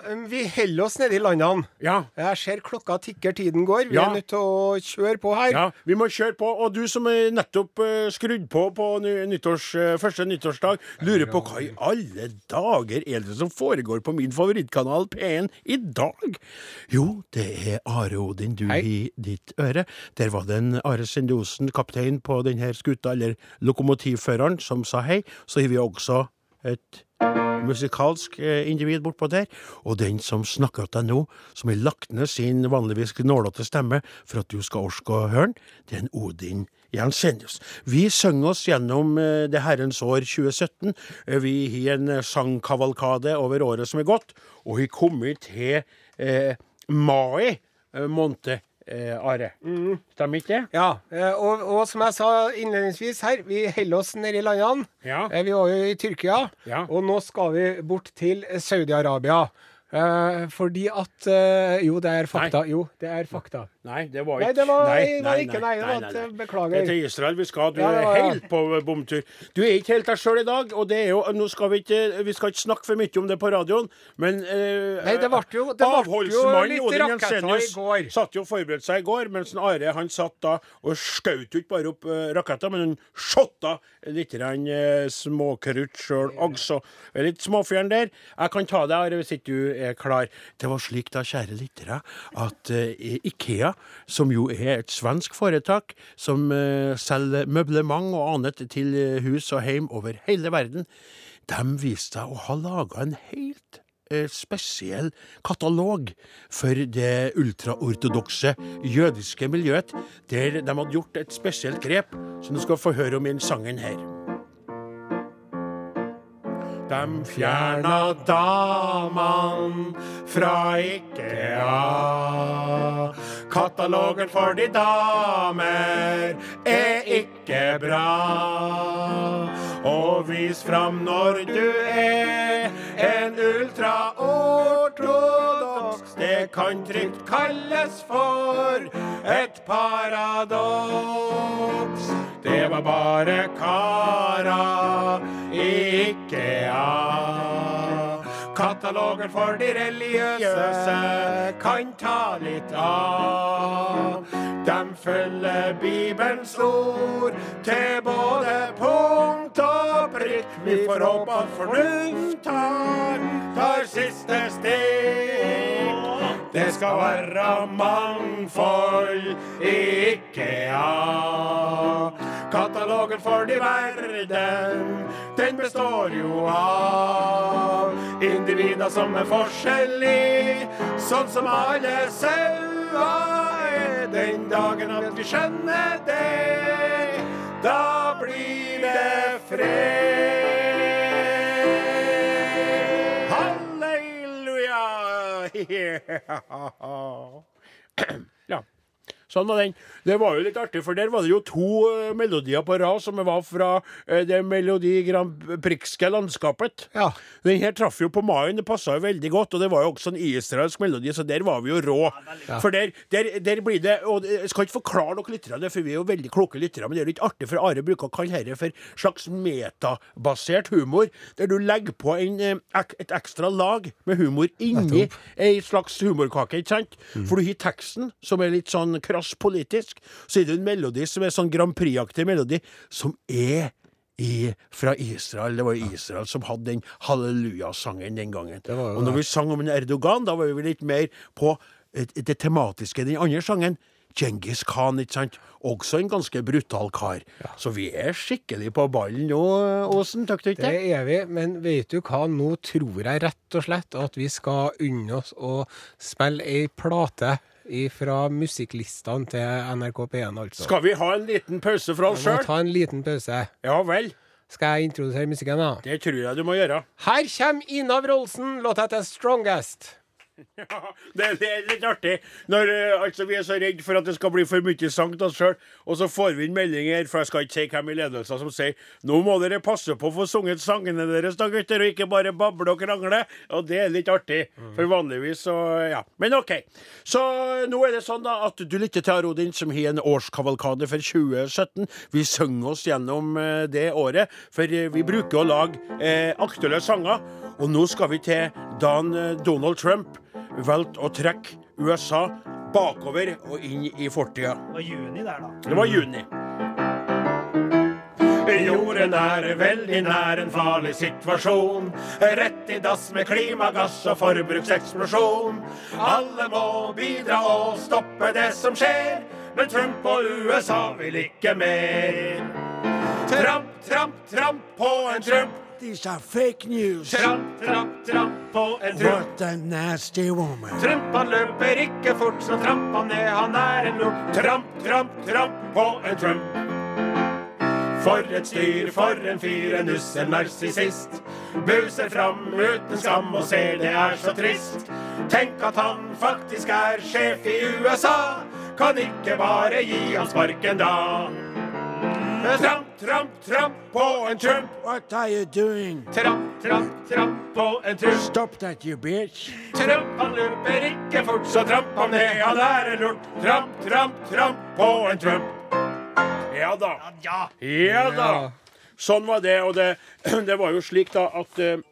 Og vi holder oss nede i landene. Ja. Jeg ser klokka tikker, tiden går. Vi Ja. er nødt til å kjøre på her. Ja, vi må kjøre på. Og du som er nettopp uh, skrudd på på ny- nyttårs, uh, første nyttårsdag, lurer på hva i alle dager er det som foregår på min favorittkanal P1 i dag? Jo, det er Are Odin, du Hei. i ditt øre. Der var det en Are Sendosen, kaptein på denne skuta, eller lokomotivføreren, som sa hei. Så har vi også et musikalsk eh, individ bortpå der, og den som snakker til deg nå, som har lagt ned sin vanligvis gnålete stemme for at du skal orke å høre den, det er en Odin Jensenius. Vi synger oss gjennom eh, det herrens år 2017. Eh, Vi har en sangkavalkade over året som er gått, og har kommet til eh, mai måned, eh, Are. Stemmer ikke det? Ja, eh, og, og som jeg sa innledningsvis her, vi holder oss nede i landene. Ja. Eh, Vi var jo i Tyrkia, Ja. og nå skal vi bort til Saudi-Arabia. Eh, fordi at uh, Jo, det er fakta. Jo, det er fakta. Nei, det var ikke Nei, det var- nei, ikke, nei, det var nei, et, nei. beklager. Det er til Israel vi skal. Du Ja, er var- ja. helt på bomtur. Du er ikke helt deg sjøl i dag, og det er jo Nå skal vi ikke Vi skal ikke snakke for mye om det på radioen, men uh, Nei, det ble jo- det ble jo litt raketter i går. satt jo og forberedte seg i går, mens Are han satt da og skjøt jo ikke bare opp raketter, men han shotta litt småkrutt sjøl også. Er Litt småfjern der. Jeg kan ta deg, Are, hvis ikke du er klar. Det var slik da, kjære lyttere, at eh, Ikea, som jo er et svensk foretak som eh, selger møblement og annet til hus og hjem over hele verden, de viste seg å ha laga en helt eh, spesiell katalog for det ultraortodokse jødiske miljøet, der de hadde gjort et spesielt grep, som du skal få høre om i den sangen her. De fjerna damene fra Ikea. Katalogen for de damer er ikke bra. Og vis fram når du er en ultraortodoks. Det kan trygt kalles for et paradoks. Det var bare kara ikke ja. Katalogen for de religiøse kan ta litt av. De følger Bibelens ord til både punkt og prikk. Vi får håpe at fornuft tar, tar siste stikk. Det skal være mangfold ikke IKEA. Katalogen for de verden, den består jo av individer som er forskjellige, sånn som alle sauer er. Den dagen at vi skjønner det, da blir det fred. Halleluja! ja. Sånn var den. Det var jo litt artig, for der var det jo to uh, melodier på rad som var fra uh, det Melodi Grand Prixske landskapet. Ja. Den her traff jo på Maien, det passa jo veldig godt, og det var jo også en israelsk melodi, så der var vi jo rå. For der, der, der blir det Og jeg skal ikke forklare dere lyttere det, for vi er jo veldig kloke lyttere, men det er jo litt artig, for Are bruker å kalle dette for slags metabasert humor, der du legger på en, eh, ek, et ekstra lag med humor inni ei slags humorkake, ikke sant? For du har teksten, som er litt sånn krass politisk, så er det en melodi som er sånn Grand Prix-aktig melodi, som er i, fra Israel. Det var jo Israel som hadde den hallelujasangen den gangen. Og når vi sang om en Erdogan, da var vi litt mer på det tematiske den andre sangen. Djengis Khan, ikke sant? Også en ganske brutal kar. Så vi er skikkelig på ballen nå, Åsen. Takk til Det er vi, men vet du hva, nå tror jeg rett og slett at vi skal unne oss å spille ei plate fra musikklistene til NRK P1, altså. Skal vi ha en liten pause fra oss Vi må sjøl? ta en liten pause. Ja vel. Skal jeg introdusere musikken, da? Det tror jeg du må gjøre. Her kommer Ina Wroldsen, låta heter 'Strongest'. Ja, det, det er litt artig når uh, altså, vi er så redd for at det skal bli for mye sang til oss sjøl, og så får vi inn meldinger, for jeg skal ikke si hvem i ledelsen som sier nå må dere passe på å få sunget sangene deres da, gutter, og ikke bare bable og krangle. Og det er litt artig, for vanligvis så ja. Men OK. Så nå er det sånn da at du lytter til Arodin, som har en årskavalkade for 2017. Vi synger oss gjennom uh, det året, for uh, vi bruker å lage aktuelle sanger. Og nå skal vi til Dan Donald Trump valgte å trekke USA bakover og inn i fortida. Det var juni der, da. Det var juni. Jorden er veldig nær en farlig situasjon. Rett i dass med klimagass og forbrukseksplosjon. Alle må bidra og stoppe det som skjer, men Trump og USA vil ikke mer. Tramp, tramp, tramp på en Trump. These are fake news. Tramp, tramp, tramp på en Trump. What a nasty woman. Trump han løper ikke fort, så tramp han ned, han er en lort. Tramp, tramp, tramp på en Trump. For et styr, for en fyr, en ussel narsissist. Buser fram uten skam og ser det er så trist. Tenk at han faktisk er sjef i USA. Kan ikke bare gi han sparken da. Tramp, tramp, tramp på en Trump. What are you doing? Tramp, tramp, tramp på en Trump. Stop that, you bitch. Tramp, han løper ikke fort, så tramp han ned, han er en lort. Tramp, tramp, tramp på en Trump. Ja da. Ja. Ja da. Sånn var det, og det, det var jo slik da at eh,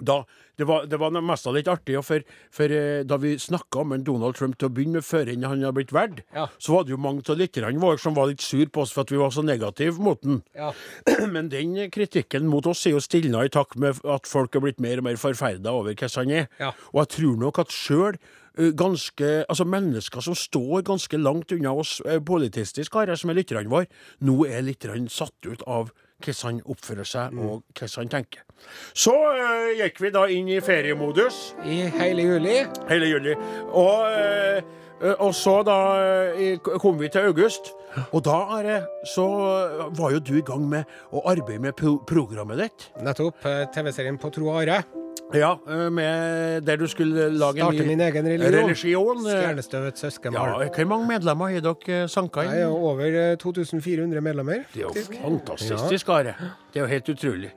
da det var, det var mest litt artig, for, for eh, da vi snakka om en Donald Trump til å begynne med før han hadde blitt valgt, Ja. så var det jo mange av lytterne våre som var litt sur på oss for at vi var så negative mot den. Ja. Men den kritikken mot oss er jo stilna i takt med at folk er blitt mer og mer forferda over hvordan han er. Ja. Og jeg tror nok at sjøl ganske Altså mennesker som står ganske langt unna oss politistiske politistisk, her, som er lytterne våre, nå er litt satt ut av hvordan han oppfører seg og hvordan han tenker. Så eh, gikk vi da inn i feriemodus I hele juli. hele juli. Og, eh, og så da kom vi til august, og da Are, så var jo du i gang med å arbeide med pro programmet ditt. Nettopp. TV-serien På tro og are. Ja, eh, med, der du skulle lage Starte min egen religion. religion. eh. Stjernestøvets søskenbarn. Ja, hvor mange medlemmer har dere sanka er inn? Nei, over eh, 2400 medlemmer. Det er jo fantastisk, Are. Det er jo helt utrolig.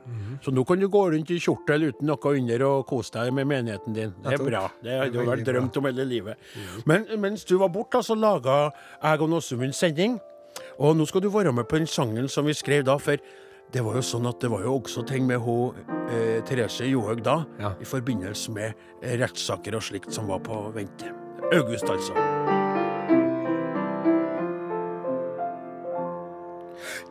Så nå kan du gå rundt i kjortel uten noe under og kose deg med menigheten din. Det er bra. Det har du vært drømt om hele livet. Men mens du var borte, så laga jeg og Nåsumund sending. Og nå skal du være med på den sangen som vi skrev da, for det var jo sånn at det var jo også ting med hun eh, Therese Johaug da, Ja. i forbindelse med rettssaker og slikt som var på vente. August, altså.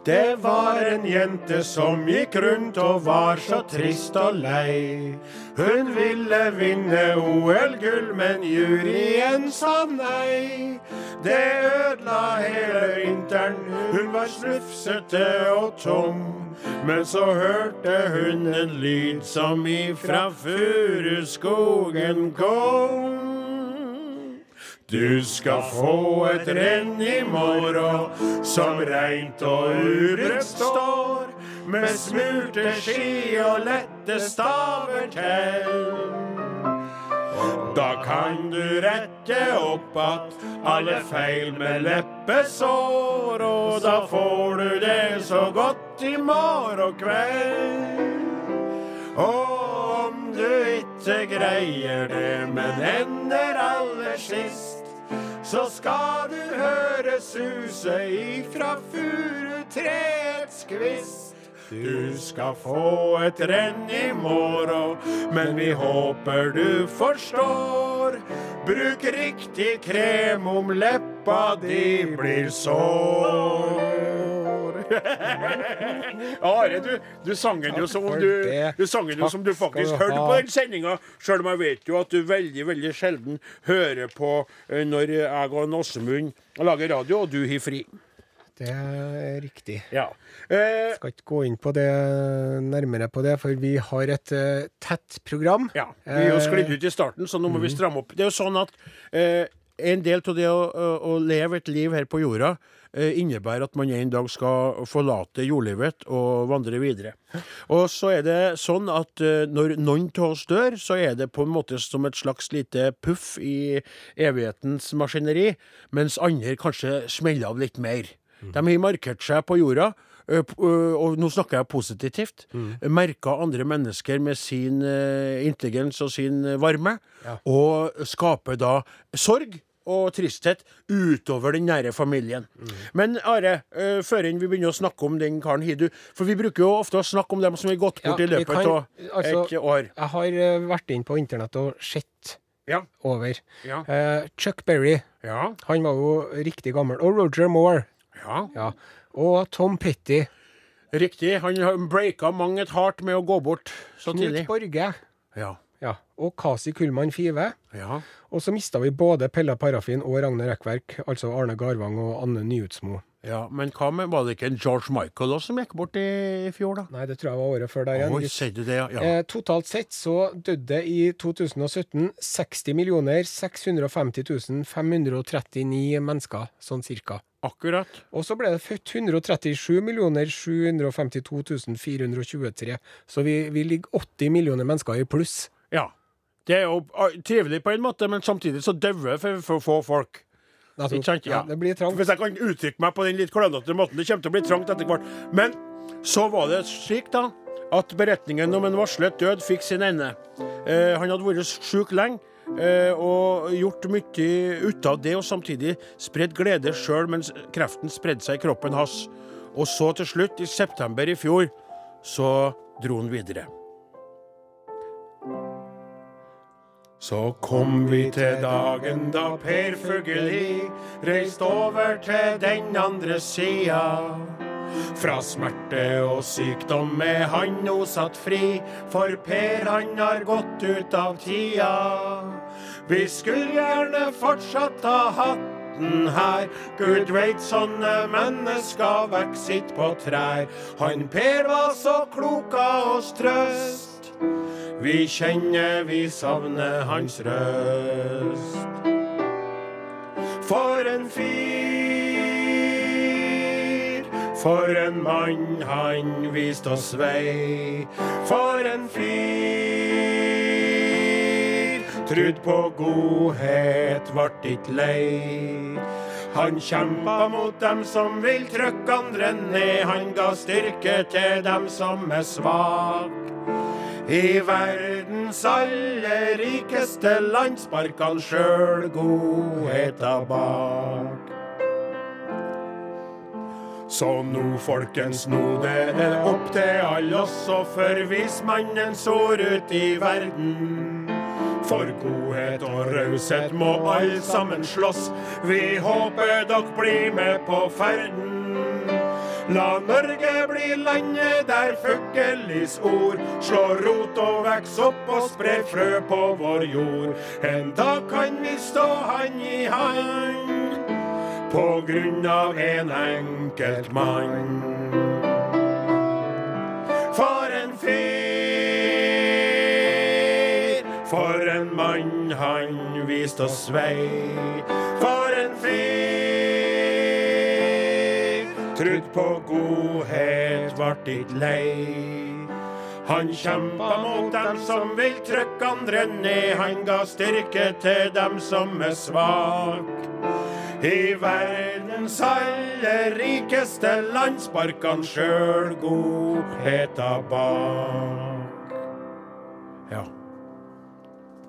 Det var en jente som gikk rundt og var så trist og lei. Hun ville vinne OL-gull, men juryen sa nei. Det ødela hele vinteren, hun var snufsete og tom. Men så hørte hun en lyd som ifra furuskogen kom. Du skal få et renn i morgen som reint og urørt står, med smurte ski og lette staver til. Da kan du rette opp att alle feil med leppesår, og da får du det så godt i morgen kveld. Og om du ikke greier det, men ender aller sist, så skal du høre suse ifra furutreets kvist. Du skal få et renn i morgen, men vi håper du forstår. Bruk riktig krem om leppa di blir sår. Are, du, du sang den jo som du, du jo som du faktisk hørte på den sendinga, sjøl om jeg vet jo at du veldig, veldig sjelden hører på eh, når jeg og Åsemund lager radio, og du har fri. Det er riktig. Ja. Eh, skal ikke gå inn på det nærmere på det, for vi har et uh, tett program. Ja, vi er jo Eh, sklidd ut i starten, så nå må vi stramme opp. Det er jo sånn at uh, en del av det å, å, å leve et liv her på jorda eh, innebærer at man en dag skal forlate jordlivet og vandre videre. Og så er det sånn at eh, når noen av oss dør, så er det på en måte som et slags lite puff i evighetens maskineri, mens andre kanskje smeller av litt mer. De har markert seg på jorda. ø, Og nå snakker jeg positivt. Merka andre mennesker med sin intelligens og sin varme, varme. Og skaper da sorg og tristhet utover den nære familien. Men Are, uh, før vi begynner å snakke om den karen Hidu For vi bruker jo ofte å snakke om dem som har gått bort Ja, i løpet av altså- et år. Jeg har eh, vært inn på internett og sett Ja. over. Ja. Uh, Chuck Berry, Ja. han var jo riktig gammel. Og Roger Moore. ja. Ja. Og Tom Petty. Riktig. Han har breaka mang et hardt med å gå bort så Knut tidlig. Borge. Ja. Ja. Og Kasi Kullmann Five. ja. Og så mista vi både Pella Parafin og Ragne Rekkverk, altså Arne Garvang og Anne Nyutsmo. Ja, Men hva med, var det ikke en George Michael også som gikk bort i, fjor, da? Nei, det tror jeg var året før der igjen. Oi, sier du det, ja. ja. Eh, totalt sett så døde i 2017 60 millioner 650 539 mennesker, sånn cirka. Akkurat. Og så ble det født 137 millioner 752 423. Så vi, vi ligger 80 millioner mennesker i pluss. Ja. Det er jo ah, trivelig på en måte, men samtidig så dauer for, for få folk. Ikke ja, det blir trangt. Hvis jeg kan uttrykke meg på den litt klønete måten, det kommer til å bli trangt etter hvert. Men så var det slik, da, at beretningen om en varslet død fikk sin ende. Eh, han hadde vært sjuk lenge. eh, og gjort mye ut av det, og samtidig spredd glede sjøl mens kreften spredde seg i kroppen hans. Og så til slutt, i september i fjor, så dro han videre. Så kom vi til dagen da Per Fugelli reiste over til den andre sida. Fra smerte og sykdom er han nå satt fri, for Per han har gått ut av tida. Vi skulle gjerne fortsatt ha hatten her, Gud veit sånne mennesker vekk sitt på trær. Han Per var så klok av oss trøst. Vi kjenner vi savner hans røst. For en fyr, for en mann han viste oss vei. For en fyr, trudd på godhet, vart ikke lei. Han kjempa mot dem som vil trykke andre ned. Han ga styrke til dem som er svak. I verdens aller rikeste land sparka han sjøl godheta bak. Så nå, folkens, nå det er opp til alle oss å forvise mannen sår ut i verden. For godhet og raushet må alle sammen slåss. Vi håper dere blir med på ferden. La Norge bli landet der fuglis ord slår rot og veks opp og sprer frø på vår jord. En dag kan vi stå hand i hand på grunn av en enkelt mann. For en fyr, for en mann han viste oss vei. For en fyr, på godhet, vart ikke lei. Han kjempa mot dem som vil trykke andre ned. Han ga styrke til dem som er svak. I verdens aller rikeste land sparka han sjøl godheta bak. Ja.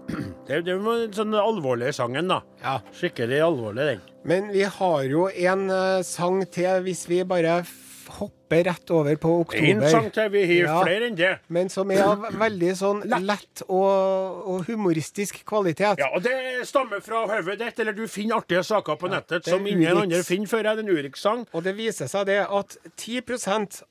Det, det var den sånn alvorlige sangen, da. Ja. Skikkelig alvorlig, den. Men vi har jo en eh, sang til hvis vi bare f- hopper rett over på oktober. Vi har Ja. flere enn det. Men som er av veldig sånn lett og, og humoristisk kvalitet. Ja, og det stammer fra hodet ditt, eller du finner artige saker på nettet er som ingen andre finner før. Det er en Urix-sang. Og det viser seg det at 10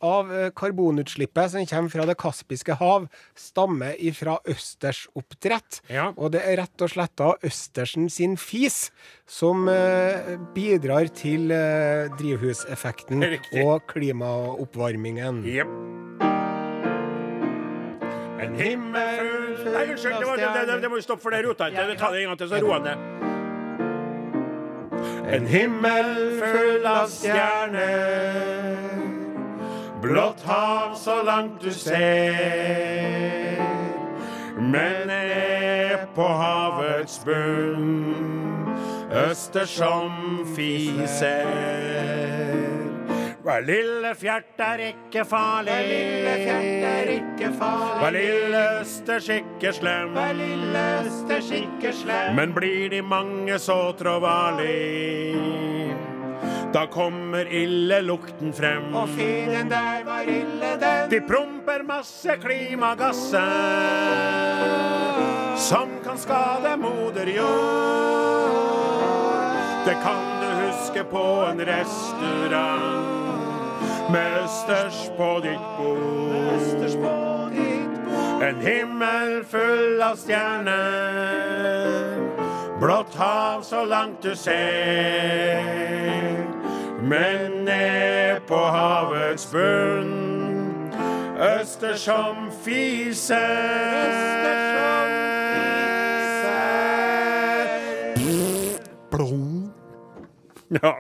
av eh, karbonutslippet som kommer fra Det kaspiske hav, stammer ifra østersoppdrett. Ja. Og det er rett og slett da østersen sin fis som eh, bidrar til eh, drivhuseffekten og og klimaoppvarmingen. Yep. En himmel Nei, unnskyld, det, var, det, det, det må vi stoppe, for det. Vi tar det en gang til, så roer ned. En himmel full av stjerner, blått hav så langt du ser. Men ned på havets bunn, østers som fiser. Hver lille fjert er ikke farlig. Hver lille fjert er ikke farlig. Hver lille østers ikke slem. Hver lille østers ikke slem. Men blir de mange så trådvarlig, da kommer ildelukten frem. Og fienden der var ille den. De promper masse klimagasser som kan skade moder jord. Det kan du huske på en restaurant med østers på ditt bord. En himmel full av stjerner, blått hav så langt du ser. Men ned på havets bunn, øster som fiser. Blom. Ja,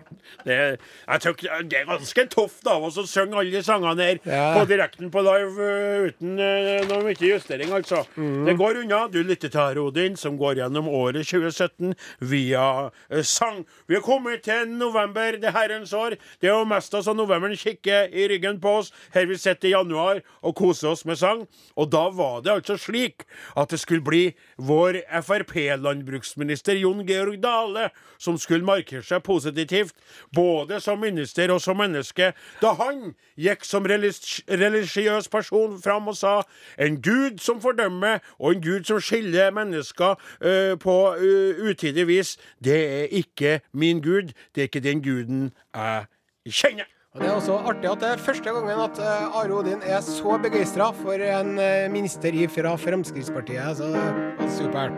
det, er- jeg tror det er ganske tøft av oss å synge alle de sangene her Ja. på direkten på live uh, uten uh, noe mye justering, altså. Det går unna. Du lytter til her, Odin, som går gjennom året 2017 via uh, sang. Vi har kommet til november, det herrens år. Det er jo mest altså novemberen kikker i ryggen på oss her vi sitter i januar og koser oss med sang. Og da var det altså slik at det skulle bli vår Frp-landbruksminister Jon Georg Dale som skulle markere seg positivt, både som minister og som menneske, da han gikk som religiøs person fram og sa en gud som fordømmer, og en gud som skiller mennesker uh, på uh, utidig vis, det er ikke min gud, det er ikke den guden jeg kjenner. Og Det er også artig at det er første gangen at eh, Are Odin er så begeistra for en minister fra Fremskrittspartiet. Så det var supert.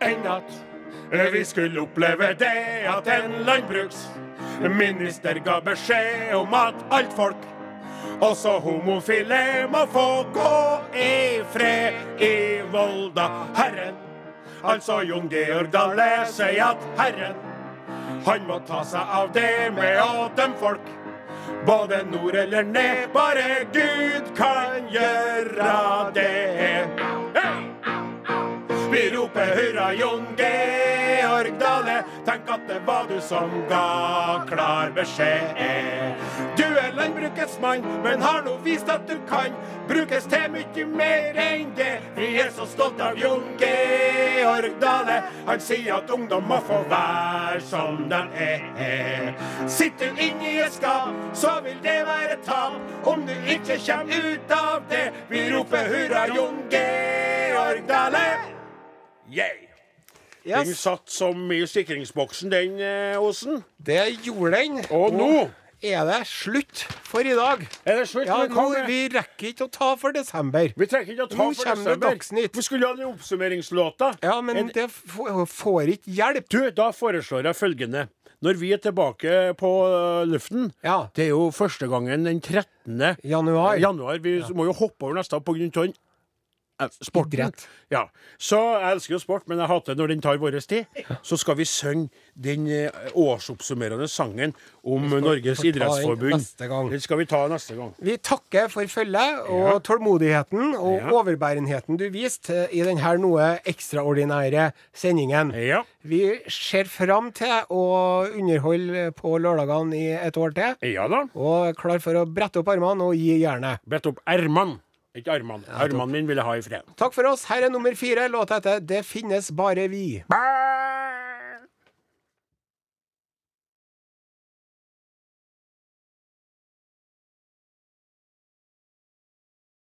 En at vi skulle oppleve det at en landbruksminister ga beskjed om at alt folk, også homofile, må få gå i fred i Volda. Herren, altså Jon Georg Dale, sier at Herren, han må ta seg av det med å dømme folk. Både nord eller ned, bare Gud kan gjøre det. Hei! Vi roper hurra, Jon Georg Dale. Tenk at det var du som ga klar beskjed. Du er landbrukets mann, men har nå vist at du kan brukes til mye mer enn det. Vi er så stolt av Jon Georg Dale. Han sier at ungdom må få være som de er. Sitter du inni et skap, så vil det være tap om du ikke kommer ut av det. Vi roper hurra, Jon Georg Dale. Yeah. Den satt som i sikringsboksen, den, eh, Osen. det gjorde den. Og nå er det slutt for i dag. er det slutt. Ja, vi, nå, vi rekker ikke å ta for desember. vi trekker ikke å ta Nå for desember. det. Dagsnytt. Vi skulle ha den oppsummeringslåta. Ja, men En- det får ikke hjelp. Du, da foreslår jeg følgende. Når vi er tilbake på øh, luften Ja. Det er jo første gangen den 13. Januar. januar. Vi må jo hoppe over neste pga. den eh, sporten. Idrett. Ja. Så jeg elsker jo sport, men jeg hater når den tar vår tid. Så skal vi synge den eh, årsoppsummerende sangen om Norges idrettsforbund. Den skal vi ta neste gang. Vi takker for følget og Ja. tålmodigheten og Ja. overbærenheten du viste i denne noe ekstraordinære sendingen. Ja. Vi ser fram til å underholde på lørdagene i et år til. Ja da. Og klar for å brette opp armene og gi jernet. Brette opp ermene. Ikke armene. Armene mine vil jeg ha i fred. Takk for oss. Her er nummer fire. Låta heter 'Det finnes bare vi'. Bæ!